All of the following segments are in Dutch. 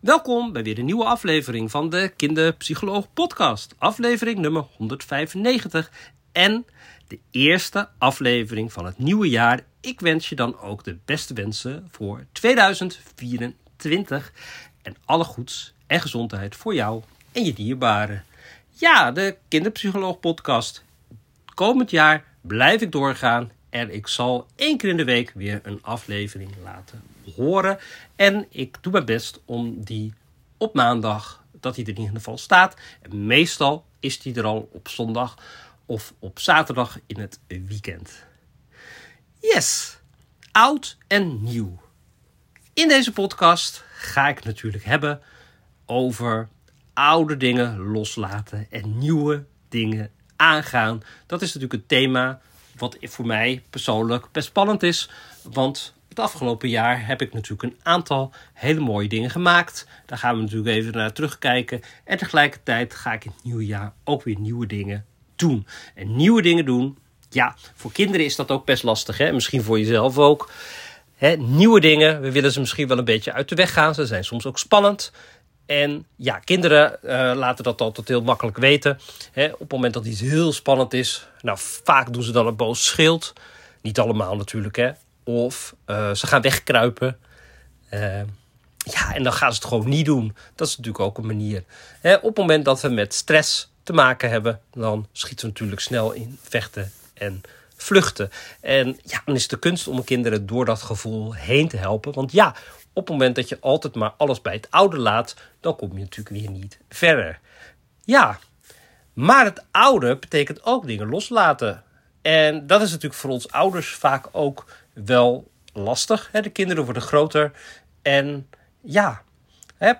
Welkom bij weer een nieuwe aflevering van de Kinderpsycholoog Podcast. Aflevering nummer 195 en de eerste aflevering van het nieuwe jaar. Ik wens je dan ook de beste wensen voor 2024 en alle goeds en gezondheid voor jou en je dierbaren. Ja, de Kinderpsycholoog Podcast. Komend jaar blijf ik doorgaan en ik zal één keer in de week weer een aflevering laten horen. En ik doe mijn best om die op maandag, dat hij er in ieder geval staat. Meestal is die er al op zondag of op zaterdag in het weekend. Yes, oud en nieuw. In deze podcast ga ik het natuurlijk hebben over oude dingen loslaten en nieuwe dingen aangaan. Dat is natuurlijk een thema wat voor mij persoonlijk best spannend is. Want het afgelopen jaar heb ik natuurlijk een aantal hele mooie dingen gemaakt. Daar gaan we natuurlijk even naar terugkijken. En tegelijkertijd ga ik in het nieuwe jaar ook weer nieuwe dingen doen. En nieuwe dingen doen, ja, voor kinderen is dat ook best lastig. Hè? Misschien voor jezelf ook. Nieuwe dingen, we willen ze misschien wel een beetje uit de weg gaan. Ze zijn soms ook spannend. En ja, kinderen uh, laten dat altijd heel makkelijk weten. Hè, op het moment dat iets heel spannend is, nou vaak doen ze dan een boos schild. Niet allemaal natuurlijk, hè. Of uh, ze gaan wegkruipen. Uh, ja, en dan gaan ze het gewoon niet doen. Dat is natuurlijk ook een manier. Hè, op het moment dat we met stress te maken hebben, dan schieten we natuurlijk snel in vechten en vluchten. En ja, dan is de kunst om kinderen door dat gevoel heen te helpen. Want ja, op het moment dat je altijd maar alles bij het oude laat, dan kom je natuurlijk weer niet verder. Ja, maar het oude betekent ook dingen loslaten. En dat is natuurlijk voor ons ouders vaak ook wel lastig. De kinderen worden groter en ja,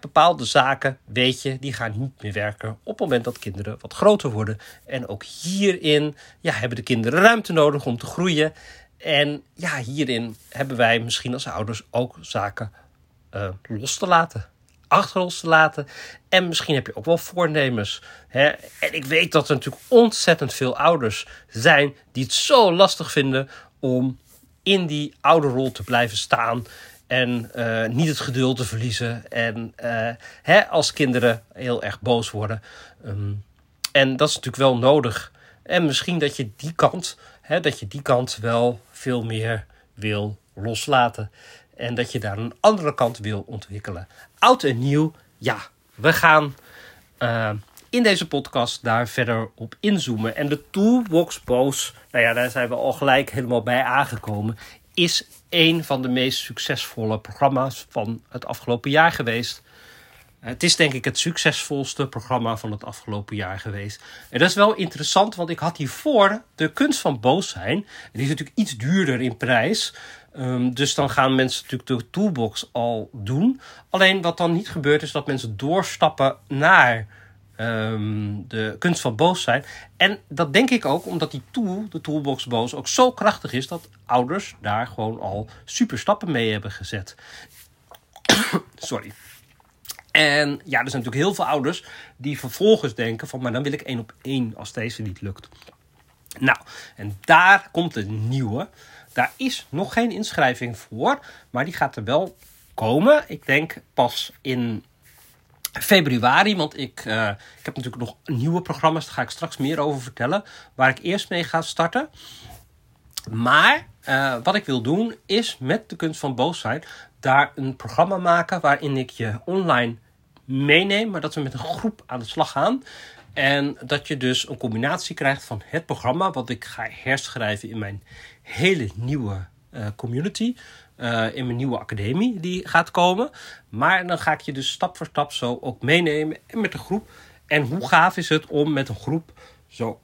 bepaalde zaken, weet je, die gaan niet meer werken op het moment dat kinderen wat groter worden. En ook hierin ja, hebben de kinderen ruimte nodig om te groeien. En ja, hierin hebben wij misschien als ouders ook zaken uh, los te laten. Achter te laten. En misschien heb je ook wel voornemens. Hè? En ik weet dat er natuurlijk ontzettend veel ouders zijn die het zo lastig vinden om in die oude rol te blijven staan. En uh, niet het geduld te verliezen. En uh, hè, als kinderen heel erg boos worden. Um, en dat is natuurlijk wel nodig. En misschien dat je die kant, hè, dat je die kant wel veel meer wil loslaten. En dat je daar een andere kant wil ontwikkelen. Oud en nieuw, ja, we gaan uh, in deze podcast daar verder op inzoomen. En de Toolbox Boos, nou ja, daar zijn we al gelijk helemaal bij aangekomen. Is een van de meest succesvolle programma's van het afgelopen jaar geweest. Het is denk ik het succesvolste programma van het afgelopen jaar geweest. En dat is wel interessant, want ik had hiervoor de kunst van boos zijn. Die is natuurlijk iets duurder in prijs. Um, dus dan gaan mensen natuurlijk de toolbox al doen. Alleen wat dan niet gebeurt is dat mensen doorstappen naar um, de kunst van boos zijn. En dat denk ik ook omdat die tool, de toolbox boos, ook zo krachtig is dat ouders daar gewoon al super stappen mee hebben gezet. Sorry. En ja, er zijn natuurlijk heel veel ouders die vervolgens denken van, maar dan wil ik één op één als deze niet lukt. Nou, en daar komt een nieuwe. Daar is nog geen inschrijving voor, maar die gaat er wel komen. Ik denk pas in februari, want ik, uh, ik heb natuurlijk nog nieuwe programma's, daar ga ik straks meer over vertellen, waar ik eerst mee ga starten. Maar uh, wat ik wil doen is met de kunst van boos zijn daar een programma maken waarin ik je online meeneem, maar dat we met een groep aan de slag gaan. En dat je dus een combinatie krijgt van het programma, wat ik ga herschrijven in mijn hele nieuwe uh, community. Uh, in mijn nieuwe academie die gaat komen. Maar dan ga ik je dus stap voor stap zo ook meenemen en met de groep. En hoe gaaf is het om met een groep zo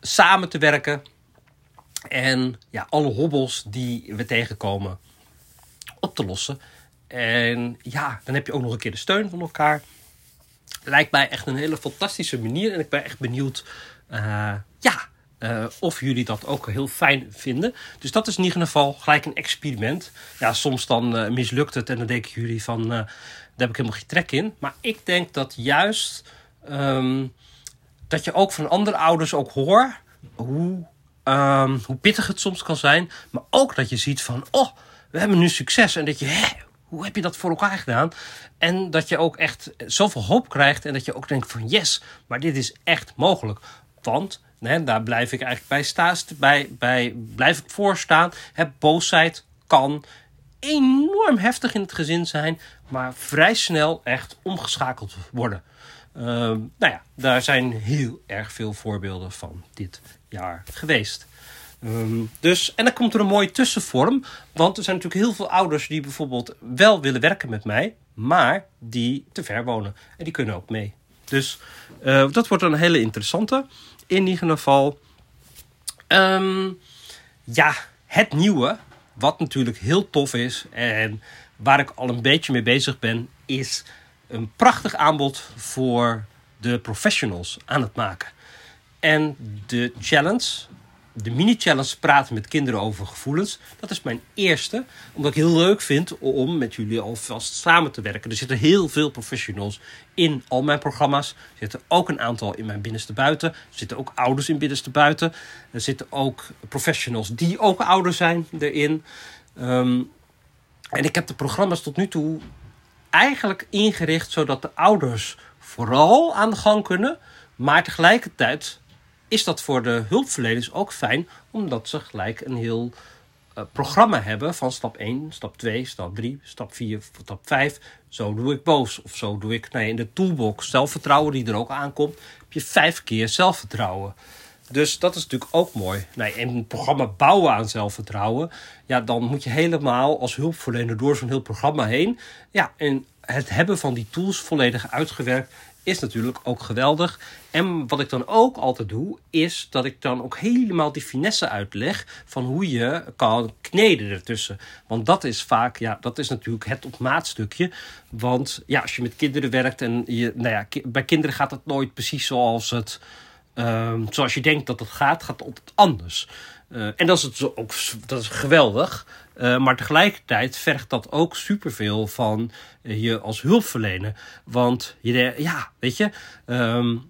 samen te werken. En ja, alle hobbels die we tegenkomen op te lossen. En ja, dan heb je ook nog een keer de steun van elkaar. Lijkt mij echt een hele fantastische manier. En ik ben echt benieuwd uh, ja, uh, of jullie dat ook heel fijn vinden. Dus dat is in ieder geval gelijk een experiment. Ja, soms dan uh, mislukt het en dan denken jullie van... daar heb ik helemaal geen trek in. Maar ik denk dat juist... Um, dat je ook van andere ouders ook hoort... hoe, um, hoe pittig het soms kan zijn. Maar ook dat je ziet van... oh, we hebben nu succes. En dat je... Hè, hoe heb je dat voor elkaar gedaan? En dat je ook echt zoveel hoop krijgt en dat je ook denkt van yes, maar dit is echt mogelijk. Want nee, daar blijf ik eigenlijk bij, staan, bij, bij blijf ik voor boosheid kan enorm heftig in het gezin zijn, maar vrij snel echt omgeschakeld worden. Uh, nou ja, daar zijn heel erg veel voorbeelden van dit jaar geweest. Um, dus, en dan komt er een mooie tussenvorm. Want er zijn natuurlijk heel veel ouders die bijvoorbeeld wel willen werken met mij, maar die te ver wonen. En die kunnen ook mee. Dus uh, dat wordt een hele interessante. In ieder geval. Um, ja, het nieuwe, wat natuurlijk heel tof is en waar ik al een beetje mee bezig ben, is een prachtig aanbod voor de professionals aan het maken. En de challenge, de mini-challenge praten met kinderen over gevoelens. Dat is mijn eerste, omdat ik heel leuk vind om met jullie alvast samen te werken. Er zitten heel veel professionals in al mijn programma's. Er zitten ook een aantal in mijn binnenste buiten. Er zitten ook ouders in binnenste buiten. Er zitten ook professionals die ook ouder zijn erin. Um, en ik heb de programma's tot nu toe eigenlijk ingericht zodat de ouders vooral aan de gang kunnen. Maar tegelijkertijd is dat voor de hulpverleners ook fijn, omdat ze gelijk een heel uh, programma hebben van stap 1, stap 2, stap 3, stap 4, stap 5. Zo doe ik boos. Of zo doe ik nee, in de toolbox zelfvertrouwen die er ook aankomt. Heb je vijf keer zelfvertrouwen. Dus dat is natuurlijk ook mooi. Nee, en een programma bouwen aan zelfvertrouwen. Ja, dan moet je helemaal als hulpverlener door zo'n heel programma heen. Ja, en het hebben van die tools volledig uitgewerkt is natuurlijk ook geweldig. En wat ik dan ook altijd doe, is dat ik dan ook helemaal die finesse uitleg van hoe je kan kneden ertussen. Want dat is vaak, ja, dat is natuurlijk het op maat stukje. Want ja, als je met kinderen werkt en je, nou ja, bij kinderen gaat het nooit precies zoals het. Um, zoals je denkt dat het gaat, gaat het altijd anders. Uh, en dat is, het ook, dat is geweldig. Uh, maar tegelijkertijd vergt dat ook superveel van uh, je als hulpverlener. Want je, ja, weet je, um,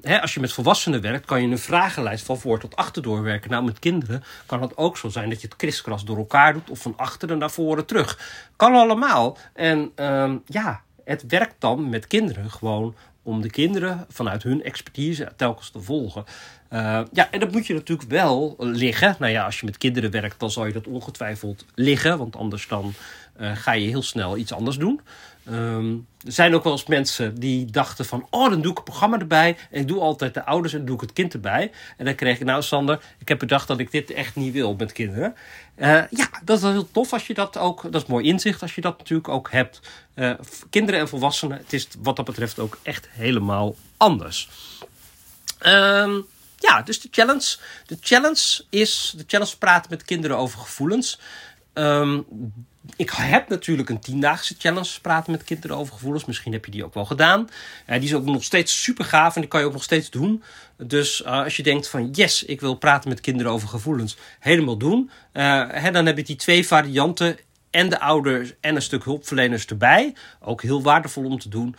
hè, als je met volwassenen werkt, kan je een vragenlijst van voor tot achter doorwerken. Nou, met kinderen kan het ook zo zijn dat je het kriskras door elkaar doet of van achteren naar voren terug. Kan allemaal. En um, ja, het werkt dan met kinderen gewoon om de kinderen vanuit hun expertise telkens te volgen. Uh, ja, en dat moet je natuurlijk wel liggen. Nou ja, als je met kinderen werkt, dan zal je dat ongetwijfeld liggen. Want anders dan uh, ga je heel snel iets anders doen. Um, er zijn ook wel eens mensen die dachten van... oh, dan doe ik een programma erbij. En ik doe altijd de ouders en doe ik het kind erbij. En dan kreeg ik, nou Sander, ik heb bedacht dat ik dit echt niet wil met kinderen. Uh, ja, dat is heel tof als je dat ook... dat is mooi inzicht als je dat natuurlijk ook hebt. Uh, kinderen en volwassenen, het is wat dat betreft ook echt helemaal anders. Um, ja, dus de challenge. De challenge is... de challenge praten met kinderen over gevoelens... Um, ik heb natuurlijk een tiendaagse challenge praten met kinderen over gevoelens. Misschien heb je die ook wel gedaan. Uh, die is ook nog steeds super gaaf en die kan je ook nog steeds doen. Dus uh, als je denkt van yes, ik wil praten met kinderen over gevoelens, helemaal doen. Uh, hè, dan heb je die twee varianten en de ouders en een stuk hulpverleners erbij. Ook heel waardevol om te doen.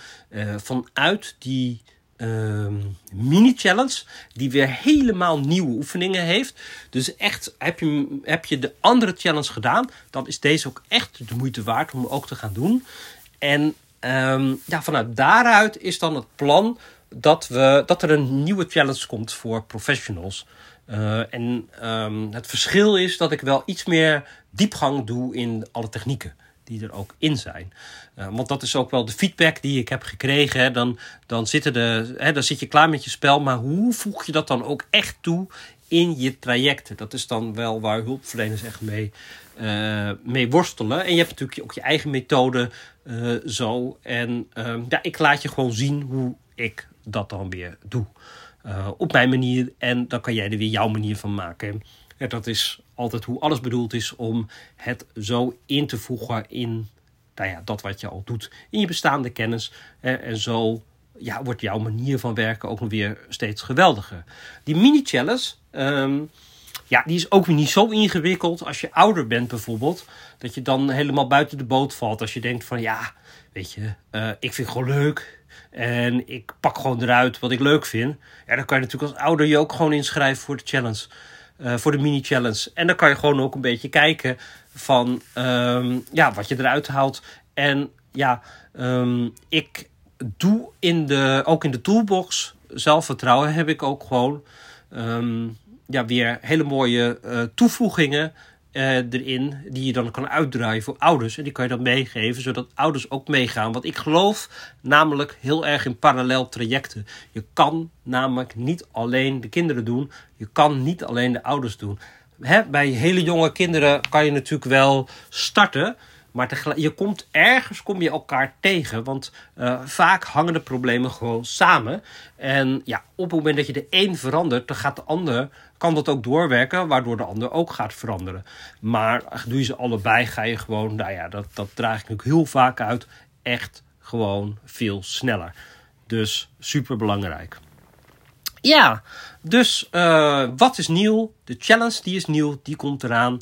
vanuit die Ehm, mini-challenge. Die weer helemaal nieuwe oefeningen heeft. Dus echt, heb je, heb je de andere challenge gedaan, dan is deze ook echt de moeite waard om ook te gaan doen. En um, ja, vanuit daaruit is dan het plan dat, we, dat er een nieuwe challenge komt voor professionals. Uh, en um, het verschil is dat ik wel iets meer diepgang doe in alle technieken die er ook in zijn. Uh, want dat is ook wel de feedback die ik heb gekregen. Dan, dan, zitten de, hè, dan zit je klaar met je spel, maar hoe voeg je dat dan ook echt toe in je trajecten? Dat is dan wel waar hulpverleners echt mee, uh, mee worstelen. En je hebt natuurlijk ook je eigen methode uh, zo. En ja, ik laat je gewoon zien hoe ik dat dan weer doe. op mijn manier. En dan kan jij er weer jouw manier van maken. Ja, dat is altijd hoe alles bedoeld is om het zo in te voegen in nou ja, dat wat je al doet in je bestaande kennis. En zo ja, wordt jouw manier van werken ook weer steeds geweldiger. Die mini-challenge, um, ja, die is ook weer niet zo ingewikkeld als je ouder bent bijvoorbeeld. Dat je dan helemaal buiten de boot valt. Als je denkt van ja, weet je, uh, ik vind het gewoon leuk. En ik pak gewoon eruit wat ik leuk vind. Ja, dan kan je natuurlijk als ouder je ook gewoon inschrijven voor de challenge. Uh, voor de mini-challenge. En dan kan je gewoon ook een beetje kijken van ehm, ja, wat je eruit haalt. En ja, ehm, ik doe in de, ook in de toolbox zelfvertrouwen heb ik ook gewoon ehm, ja, weer hele mooie uh, toevoegingen uh, erin die je dan kan uitdraaien voor ouders. En die kan je dan meegeven, zodat ouders ook meegaan. Want ik geloof namelijk heel erg in parallel trajecten. Je kan namelijk niet alleen de kinderen doen, je kan niet alleen de ouders doen. Hè, bij hele jonge kinderen kan je natuurlijk wel starten. Maar je komt ergens kom je elkaar tegen. Want uh, vaak hangen de problemen gewoon samen. En ja, op het moment dat je de een verandert, dan gaat de ander, kan dat ook doorwerken, waardoor de ander ook gaat veranderen. Maar doe je ze allebei, ga je gewoon, nou ja, dat, dat draag ik natuurlijk heel vaak uit, echt gewoon veel sneller. Dus super belangrijk. Ja, dus uh, wat is nieuw? De challenge die is nieuw, die komt eraan.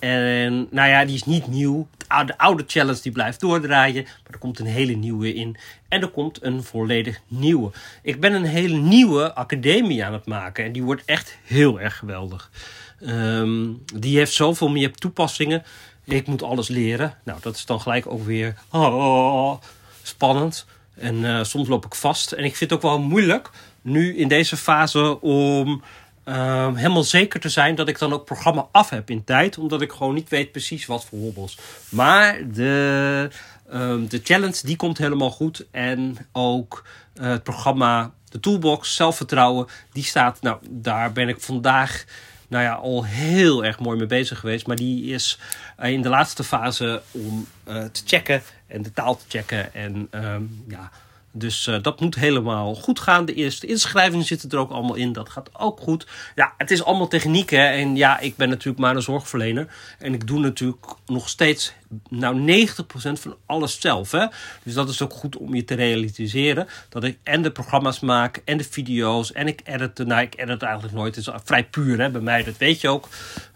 En nou ja, die is niet nieuw. De oude challenge die blijft doordraaien. Maar er komt een hele nieuwe in. En er komt een volledig nieuwe. Ik ben een hele nieuwe academie aan het maken. En die wordt echt heel erg geweldig. Um, die heeft zoveel meer toepassingen. Ik moet alles leren. Nou, dat is dan gelijk ook weer oh, spannend. En uh, soms loop ik vast. En ik vind het ook wel moeilijk nu in deze fase om uh, helemaal zeker te zijn dat ik dan ook programma af heb in tijd. Omdat ik gewoon niet weet precies wat voor hobbels. Maar de, uh, de challenge die komt helemaal goed. En ook uh, het programma, de toolbox, zelfvertrouwen, die staat. Nou, daar ben ik vandaag nou ja, al heel erg mooi mee bezig geweest. Maar die is uh, in de laatste fase om uh, te checken en de taal te checken. En um, ja, dus uh, dat moet helemaal goed gaan. De eerste inschrijvingen zitten er ook allemaal in. Dat gaat ook goed. Ja, het is allemaal techniek. Hè? En ja, ik ben natuurlijk maar een zorgverlener. En ik doe natuurlijk nog steeds nou 90% van alles zelf. Hè? Dus dat is ook goed om je te realiseren. Dat ik en de programma's maak en de video's. En ik edit. Nou, ik edit eigenlijk nooit. Het is vrij puur hè, bij mij. Dat weet je ook.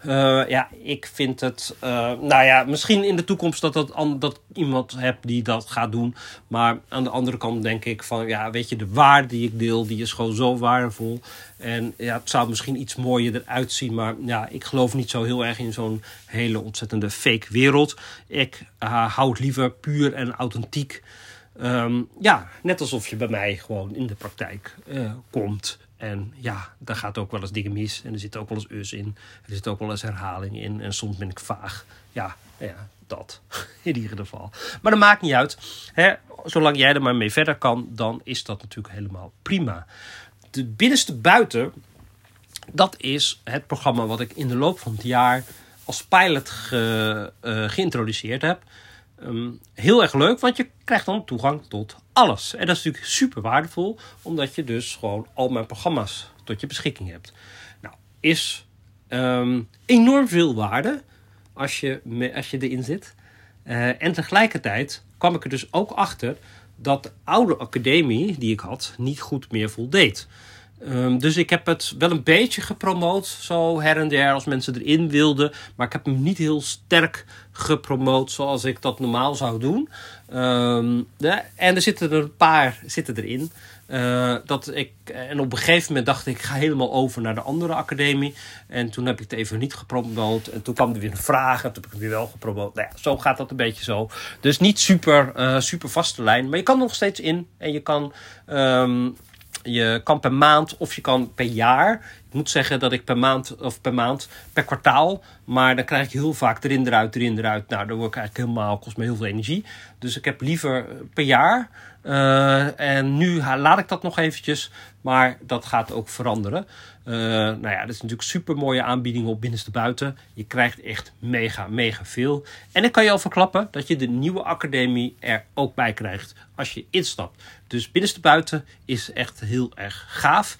Uh, ja, ik vind het. Uh, nou ja, misschien in de toekomst dat, dat, iemand hebt die dat gaat doen. Maar aan de andere kant denk ik van. Ja, weet je, de waarde die ik deel, die is gewoon zo waardevol. En ja, het zou misschien iets mooier eruit zien. Maar ja, ik geloof niet zo heel erg in zo'n hele ontzettende fake wereld. Ik uh, hou het liever puur en authentiek. Um, ja, net alsof je bij mij gewoon in de praktijk uh, komt. En ja, daar gaat ook wel eens dingen mis. En er zit ook wel eens us in. Er zit ook wel eens herhaling in. En soms ben ik vaag. Ja, ja dat. In ieder geval. Maar dat maakt niet uit. Hè? Zolang jij er maar mee verder kan, dan is dat natuurlijk helemaal prima. De binnenste buiten, dat is het programma wat ik in de loop van het jaar als pilot ge, uh, geïntroduceerd heb. Um, heel erg leuk, want je krijgt dan toegang tot alles. En dat is natuurlijk super waardevol, omdat je dus gewoon al mijn programma's tot je beschikking hebt. Nou, is um, enorm veel waarde als je, als je erin zit. Uh, en tegelijkertijd kwam ik er dus ook achter dat de oude academie die ik had niet goed meer voldeed. Um, dus ik heb het wel een beetje gepromoot, zo her en der, als mensen erin wilden. Maar ik heb hem niet heel sterk gepromoot zoals ik dat normaal zou doen. De, en er zitten er een paar zitten erin. Uh, dat ik, en op een gegeven moment dacht ik, ik ga helemaal over naar de andere academie. En toen heb ik het even niet gepromoot. En toen kwam er weer een vraag. En toen heb ik het weer wel gepromoot. Nou ja, zo gaat dat een beetje zo. Dus niet super, uh, super vaste lijn. Maar je kan nog steeds in. En je kan um, je kan per maand of je kan per jaar. Ik moet zeggen dat ik per maand of per maand, per kwartaal. Maar dan krijg ik heel vaak erin, eruit, erin, eruit. Nou, dan word ik eigenlijk helemaal, kost me heel veel energie. Dus ik heb liever per jaar. Uh, en nu laat ik dat nog eventjes. Maar dat gaat ook veranderen. Uh, nou ja, dat is natuurlijk super mooie aanbiedingen op binnenste buiten. Je krijgt echt mega, mega veel. En ik kan je al verklappen dat je de nieuwe academie er ook bij krijgt als je instapt. Dus binnenste buiten is echt heel erg gaaf.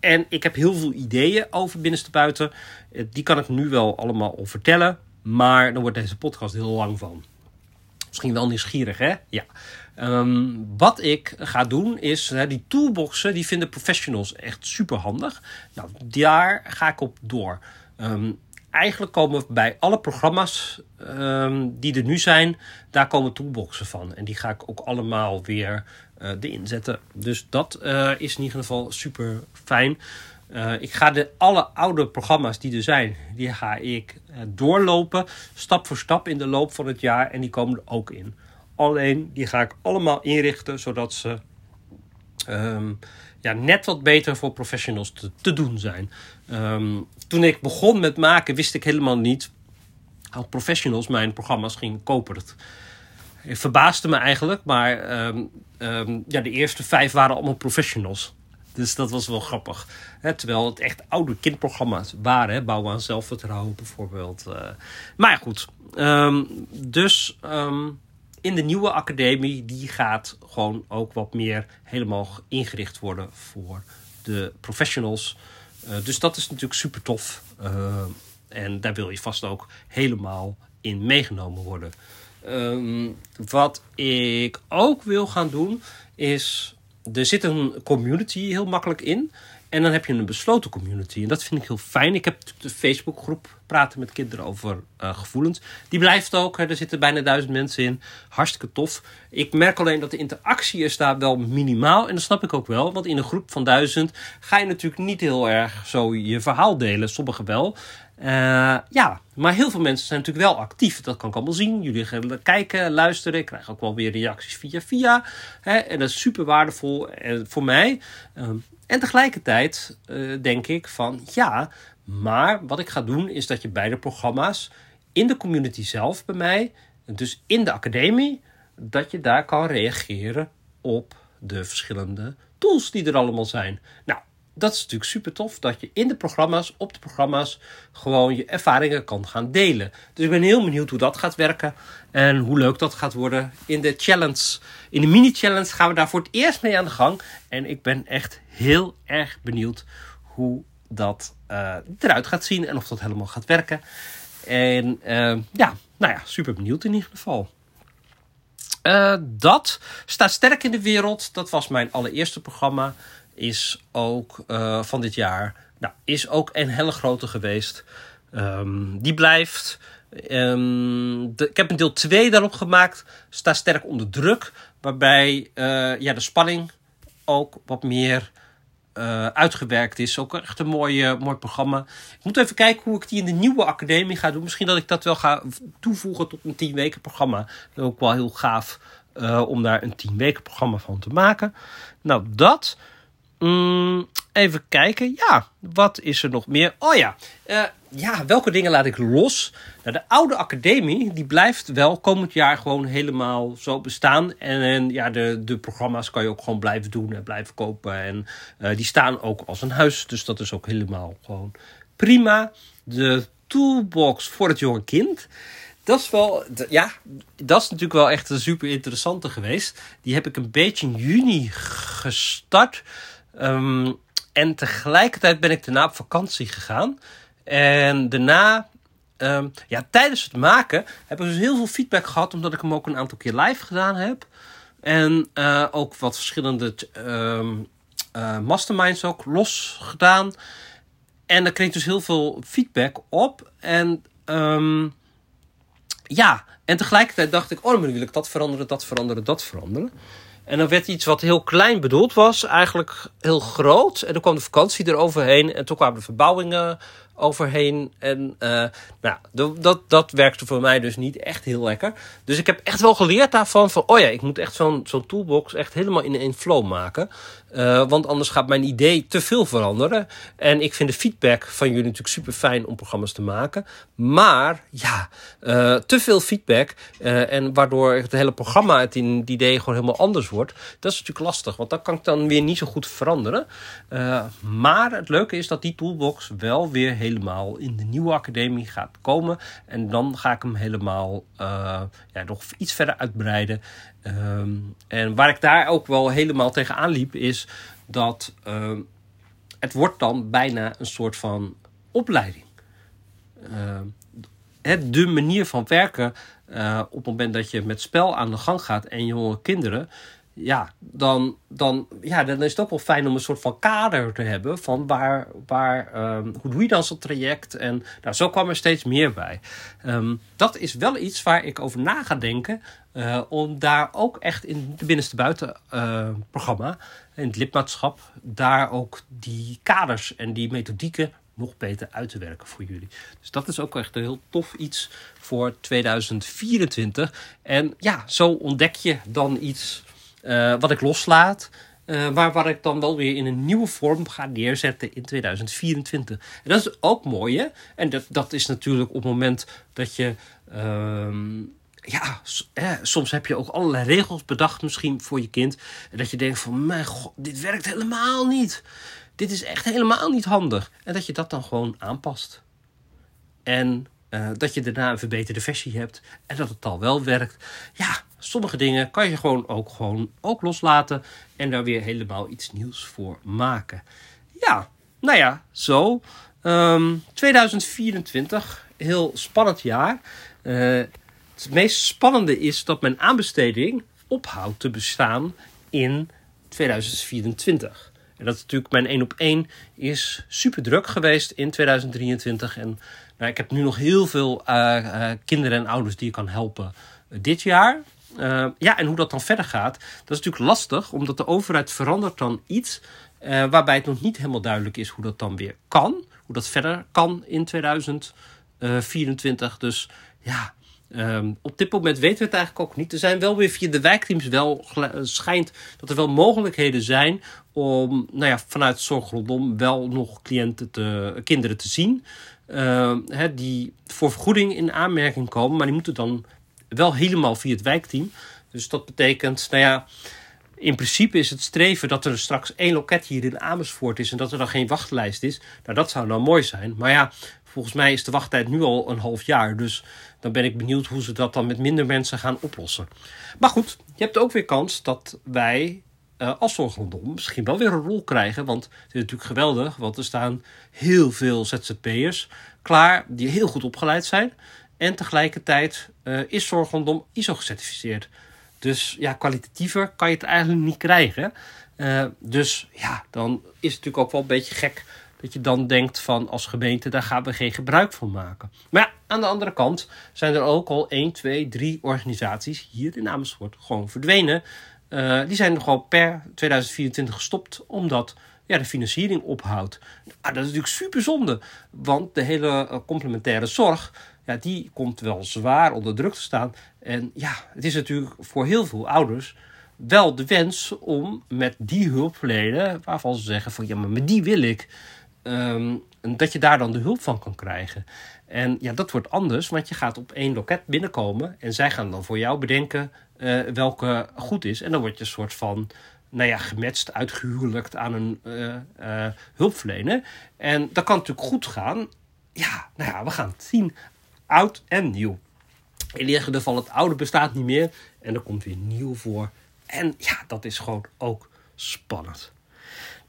En ik heb heel veel ideeën over binnenste buiten. Die kan ik nu wel allemaal al vertellen. Maar dan wordt deze podcast heel lang van. Misschien wel nieuwsgierig, hè? Ja. Um, wat ik ga doen is, die toolboxen, die vinden professionals echt super handig. Nou, daar ga ik op door. Um, eigenlijk komen bij alle programma's um, die er nu zijn, daar komen toolboxen van. En die ga ik ook allemaal weer uh, erin zetten. Dus dat uh, is in ieder geval super fijn. Ik ga de alle oude programma's die er zijn, die ga ik doorlopen, stap voor stap in de loop van het jaar. En die komen er ook in. Alleen die ga ik allemaal inrichten zodat ze ehm, ja, net wat beter voor professionals te, te doen zijn. Ehm, toen ik begon met maken, wist ik helemaal niet hoe professionals mijn programma's gingen kopen. Het verbaasde me eigenlijk, maar ehm, ja, de eerste vijf waren allemaal professionals. Dus dat was wel grappig. terwijl het echt oude kindprogramma's waren. Hè? Bouwen aan zelfvertrouwen bijvoorbeeld. Uh, maar goed. dus in de nieuwe academie, die gaat gewoon ook wat meer helemaal ingericht worden voor de professionals. Uh, dus dat is natuurlijk super tof. Uh, en daar wil je vast ook helemaal in meegenomen worden. Wat ik ook wil gaan doen is. Er zit een community heel makkelijk in. En dan heb je een besloten community. En dat vind ik heel fijn. Ik heb de Facebookgroep Praten met Kinderen over uh, gevoelens. Die blijft ook. Er zitten bijna duizend mensen in. Hartstikke tof. Ik merk alleen dat de interactie is daar wel minimaal. En dat snap ik ook wel. Want in een groep van duizend ga je natuurlijk niet heel erg zo je verhaal delen. Sommigen wel. Uh, ja, maar heel veel mensen zijn natuurlijk wel actief. Dat kan ik allemaal zien. Jullie gaan kijken, luisteren. Ik krijg ook wel weer reacties via via. Hè? En dat is super waardevol en voor mij. Ehm, en tegelijkertijd uh, denk ik van ja, maar wat ik ga doen is dat je beide programma's in de community zelf bij mij, dus in de academie, dat je daar kan reageren op de verschillende tools die er allemaal zijn. Nou, dat is natuurlijk super tof dat je in de programma's, op de programma's, gewoon je ervaringen kan gaan delen. Dus ik ben heel benieuwd hoe dat gaat werken en hoe leuk dat gaat worden. In de challenge, in de mini-challenge gaan we daar voor het eerst mee aan de gang. En ik ben echt heel erg benieuwd hoe dat uh, eruit gaat zien en of dat helemaal gaat werken. En uh, ja, nou ja, super benieuwd in ieder geval. Uh, dat staat sterk in de wereld. Dat was mijn allereerste programma is ook uh, van dit jaar. Nou, is ook een hele grote geweest. Um, die blijft. De, ik heb een deel 2 daarop gemaakt. Staat sterk onder druk. Waarbij uh, ja, de spanning ook wat meer uh, uitgewerkt is. Ook echt een mooi, mooi programma. Ik moet even kijken hoe ik die in de nieuwe academie ga doen. Misschien dat ik dat wel ga toevoegen tot een 10 weken programma. Ook wel heel gaaf om daar een 10 weken programma van te maken. Nou, dat. Mm, even kijken. Ja, wat is er nog meer? Oh ja, uh, ja, welke dingen laat ik los? Nou, de oude academie, die blijft wel komend jaar gewoon helemaal zo bestaan. En, en ja, de, de programma's kan je ook gewoon blijven doen en blijven kopen. En uh, die staan ook als een huis, dus dat is ook helemaal gewoon prima. De toolbox voor het jonge kind. Dat is wel, ja, dat is natuurlijk wel echt een super interessante geweest. Die heb ik een beetje in juni gestart. Um, en tegelijkertijd ben ik daarna op vakantie gegaan. En daarna, um, ja, tijdens het maken heb ik dus heel veel feedback gehad, omdat ik hem ook een aantal keer live gedaan heb. En uh, ook wat verschillende um, uh, masterminds ook los gedaan. En daar kreeg ik dus heel veel feedback op. En ja, en tegelijkertijd dacht ik, oh, dan wil ik dat veranderen, dat veranderen, dat veranderen. En dan werd iets wat heel klein bedoeld was, eigenlijk heel groot. En dan kwam de vakantie eroverheen. En toen kwamen de verbouwingen overheen. En uh, nou, dat, dat werkte voor mij dus niet echt heel lekker. Dus ik heb echt wel geleerd daarvan van, oh ja, ik moet echt zo'n zo'n toolbox echt helemaal in een flow maken. Uh, want anders gaat mijn idee te veel veranderen. En ik vind de feedback van jullie natuurlijk super fijn om programma's te maken. Maar ja, uh, te veel feedback. Uh, en waardoor het hele programma, het, in, idee gewoon helemaal anders wordt. Dat is natuurlijk lastig, want dat kan ik dan weer niet zo goed veranderen. maar het leuke is dat die toolbox wel weer helemaal in de nieuwe academie gaat komen. En dan ga ik hem helemaal ja, nog iets verder uitbreiden. Um, en waar ik daar ook wel helemaal tegenaan liep, is dat uh, het wordt dan bijna een soort van opleiding. Uh, de manier van werken uh, op het moment dat je met spel aan de gang gaat en jonge kinderen, ja, dan, dan, ja, dan is het ook wel fijn om een soort van kader te hebben van waar, waar um, hoe doe je dan zo'n traject? En nou, zo kwam er steeds meer bij. Um, dat is wel iets waar ik over na ga denken, uh, om daar ook echt in de binnenste buiten uh, programma, in het lidmaatschap, daar ook die kaders en die methodieken nog beter uit te werken voor jullie. Dus dat is ook echt een heel tof iets voor 2024. En ja, zo ontdek je dan iets uh, wat ik loslaat. Uh, maar waar ik dan wel weer in een nieuwe vorm ga neerzetten in 2024. En dat is ook mooi, hè? En dat, dat is natuurlijk op het moment dat je. Uh, ja, soms heb je ook allerlei regels bedacht, misschien voor je kind. En dat je denkt: van, mijn god, dit werkt helemaal niet. Dit is echt helemaal niet handig. En dat je dat dan gewoon aanpast. En uh, dat je daarna een verbeterde versie hebt. En dat het al wel werkt. Ja, sommige dingen kan je gewoon ook, gewoon ook loslaten. En daar weer helemaal iets nieuws voor maken. Ja, nou ja, zo. Um, ehm, 2024, heel spannend jaar. Uh, het meest spannende is dat mijn aanbesteding ophoudt te bestaan in 2024. En dat is natuurlijk mijn 1 op 1 is super druk geweest in 2023. En nou, ik heb nu nog heel veel uh, uh, kinderen en ouders die ik kan helpen dit jaar. Uh, ja, en hoe dat dan verder gaat, dat is natuurlijk lastig, omdat de overheid verandert dan iets uh, waarbij het nog niet helemaal duidelijk is hoe dat dan weer kan. Hoe dat verder kan in 2024. Dus ja, um, op dit moment weten we het eigenlijk ook niet. Er zijn wel weer via de wijkteams wel schijnt dat er wel mogelijkheden zijn om nou ja, vanuit zorg rondom wel nog cliënten te, kinderen te zien. Uh, hè, die voor vergoeding in aanmerking komen, maar die moeten dan wel helemaal via het wijkteam. Dus dat betekent, nou ja, in principe is het streven dat er straks één loket hier in Amersfoort is en dat er dan geen wachtlijst is. Nou, dat zou nou mooi zijn. Maar ja, volgens mij is de wachttijd nu al een half jaar. Dus dan ben ik benieuwd hoe ze dat dan met minder mensen gaan oplossen. Maar goed, je hebt ook weer kans dat wij uh, als zorgrondom misschien wel weer een rol krijgen. Want het is natuurlijk geweldig, want er staan heel veel ZZP'ers klaar die heel goed opgeleid zijn. En tegelijkertijd uh, is zorg rondom ISO gecertificeerd. Dus ja, kwalitatiever kan je het eigenlijk niet krijgen. Uh, dus ja, dan is het natuurlijk ook wel een beetje gek dat je dan denkt van als gemeente, daar gaan we geen gebruik van maken. Maar ja, aan de andere kant zijn er ook al 1, 2, 3 organisaties hier in Amersfoort gewoon verdwenen. Uh, die zijn gewoon per 2024 gestopt, omdat ja, de financiering ophoudt. Nou, dat is natuurlijk super zonde, want de hele complementaire zorg ja, die komt wel zwaar onder druk te staan. En ja, het is natuurlijk voor heel veel ouders wel de wens om met die hulpverlener, waarvan ze zeggen van ja, maar met die wil ik, um, dat je daar dan de hulp van kan krijgen. En ja, dat wordt anders, want je gaat op één loket binnenkomen en zij gaan dan voor jou bedenken uh, welke goed is. En dan word je een soort van, nou ja, gematcht, uitgehuwelijkt aan een uh, uh, hulpverlener. En dat kan natuurlijk goed gaan. Ja, nou ja, we gaan het zien oud en nieuw. In ieder geval, het oude bestaat niet meer en er komt weer nieuw voor. En ja, dat is gewoon ook spannend.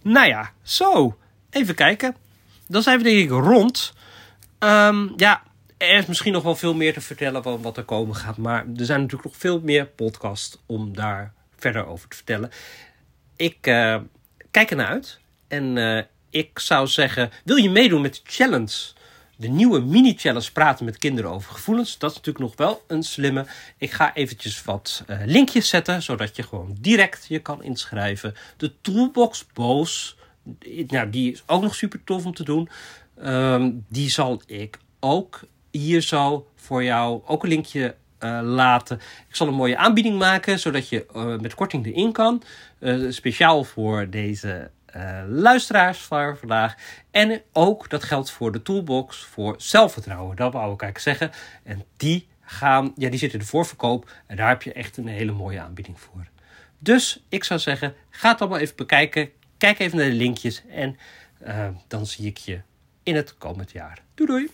Nou ja, zo. Even kijken. Dan zijn we denk ik rond. Um, ja, er is misschien nog wel veel meer te vertellen van wat er komen gaat. Maar er zijn natuurlijk nog veel meer podcasts om daar verder over te vertellen. Ik uh, kijk ernaar uit. En uh, ik zou zeggen, wil je meedoen met de challenge? De nieuwe mini-challenge praten met kinderen over gevoelens. Dat is natuurlijk nog wel een slimme. Ik ga eventjes wat uh, linkjes zetten, zodat je gewoon direct je kan inschrijven. De Toolbox Boos, nou, die is ook nog super tof om te doen. Um, die zal ik ook hier zo voor jou ook een linkje uh, laten. Ik zal een mooie aanbieding maken, zodat je uh, met korting erin kan. speciaal voor deze uh, luisteraars van vandaag. En ook dat geldt voor de toolbox voor zelfvertrouwen. Dat wou ik eigenlijk zeggen. En die gaan, ja, die zitten in de voorverkoop. En daar heb je echt een hele mooie aanbieding voor. Dus ik zou zeggen, ga het allemaal even bekijken. Kijk even naar de linkjes. En uh, dan zie ik je in het komend jaar. Doei doei!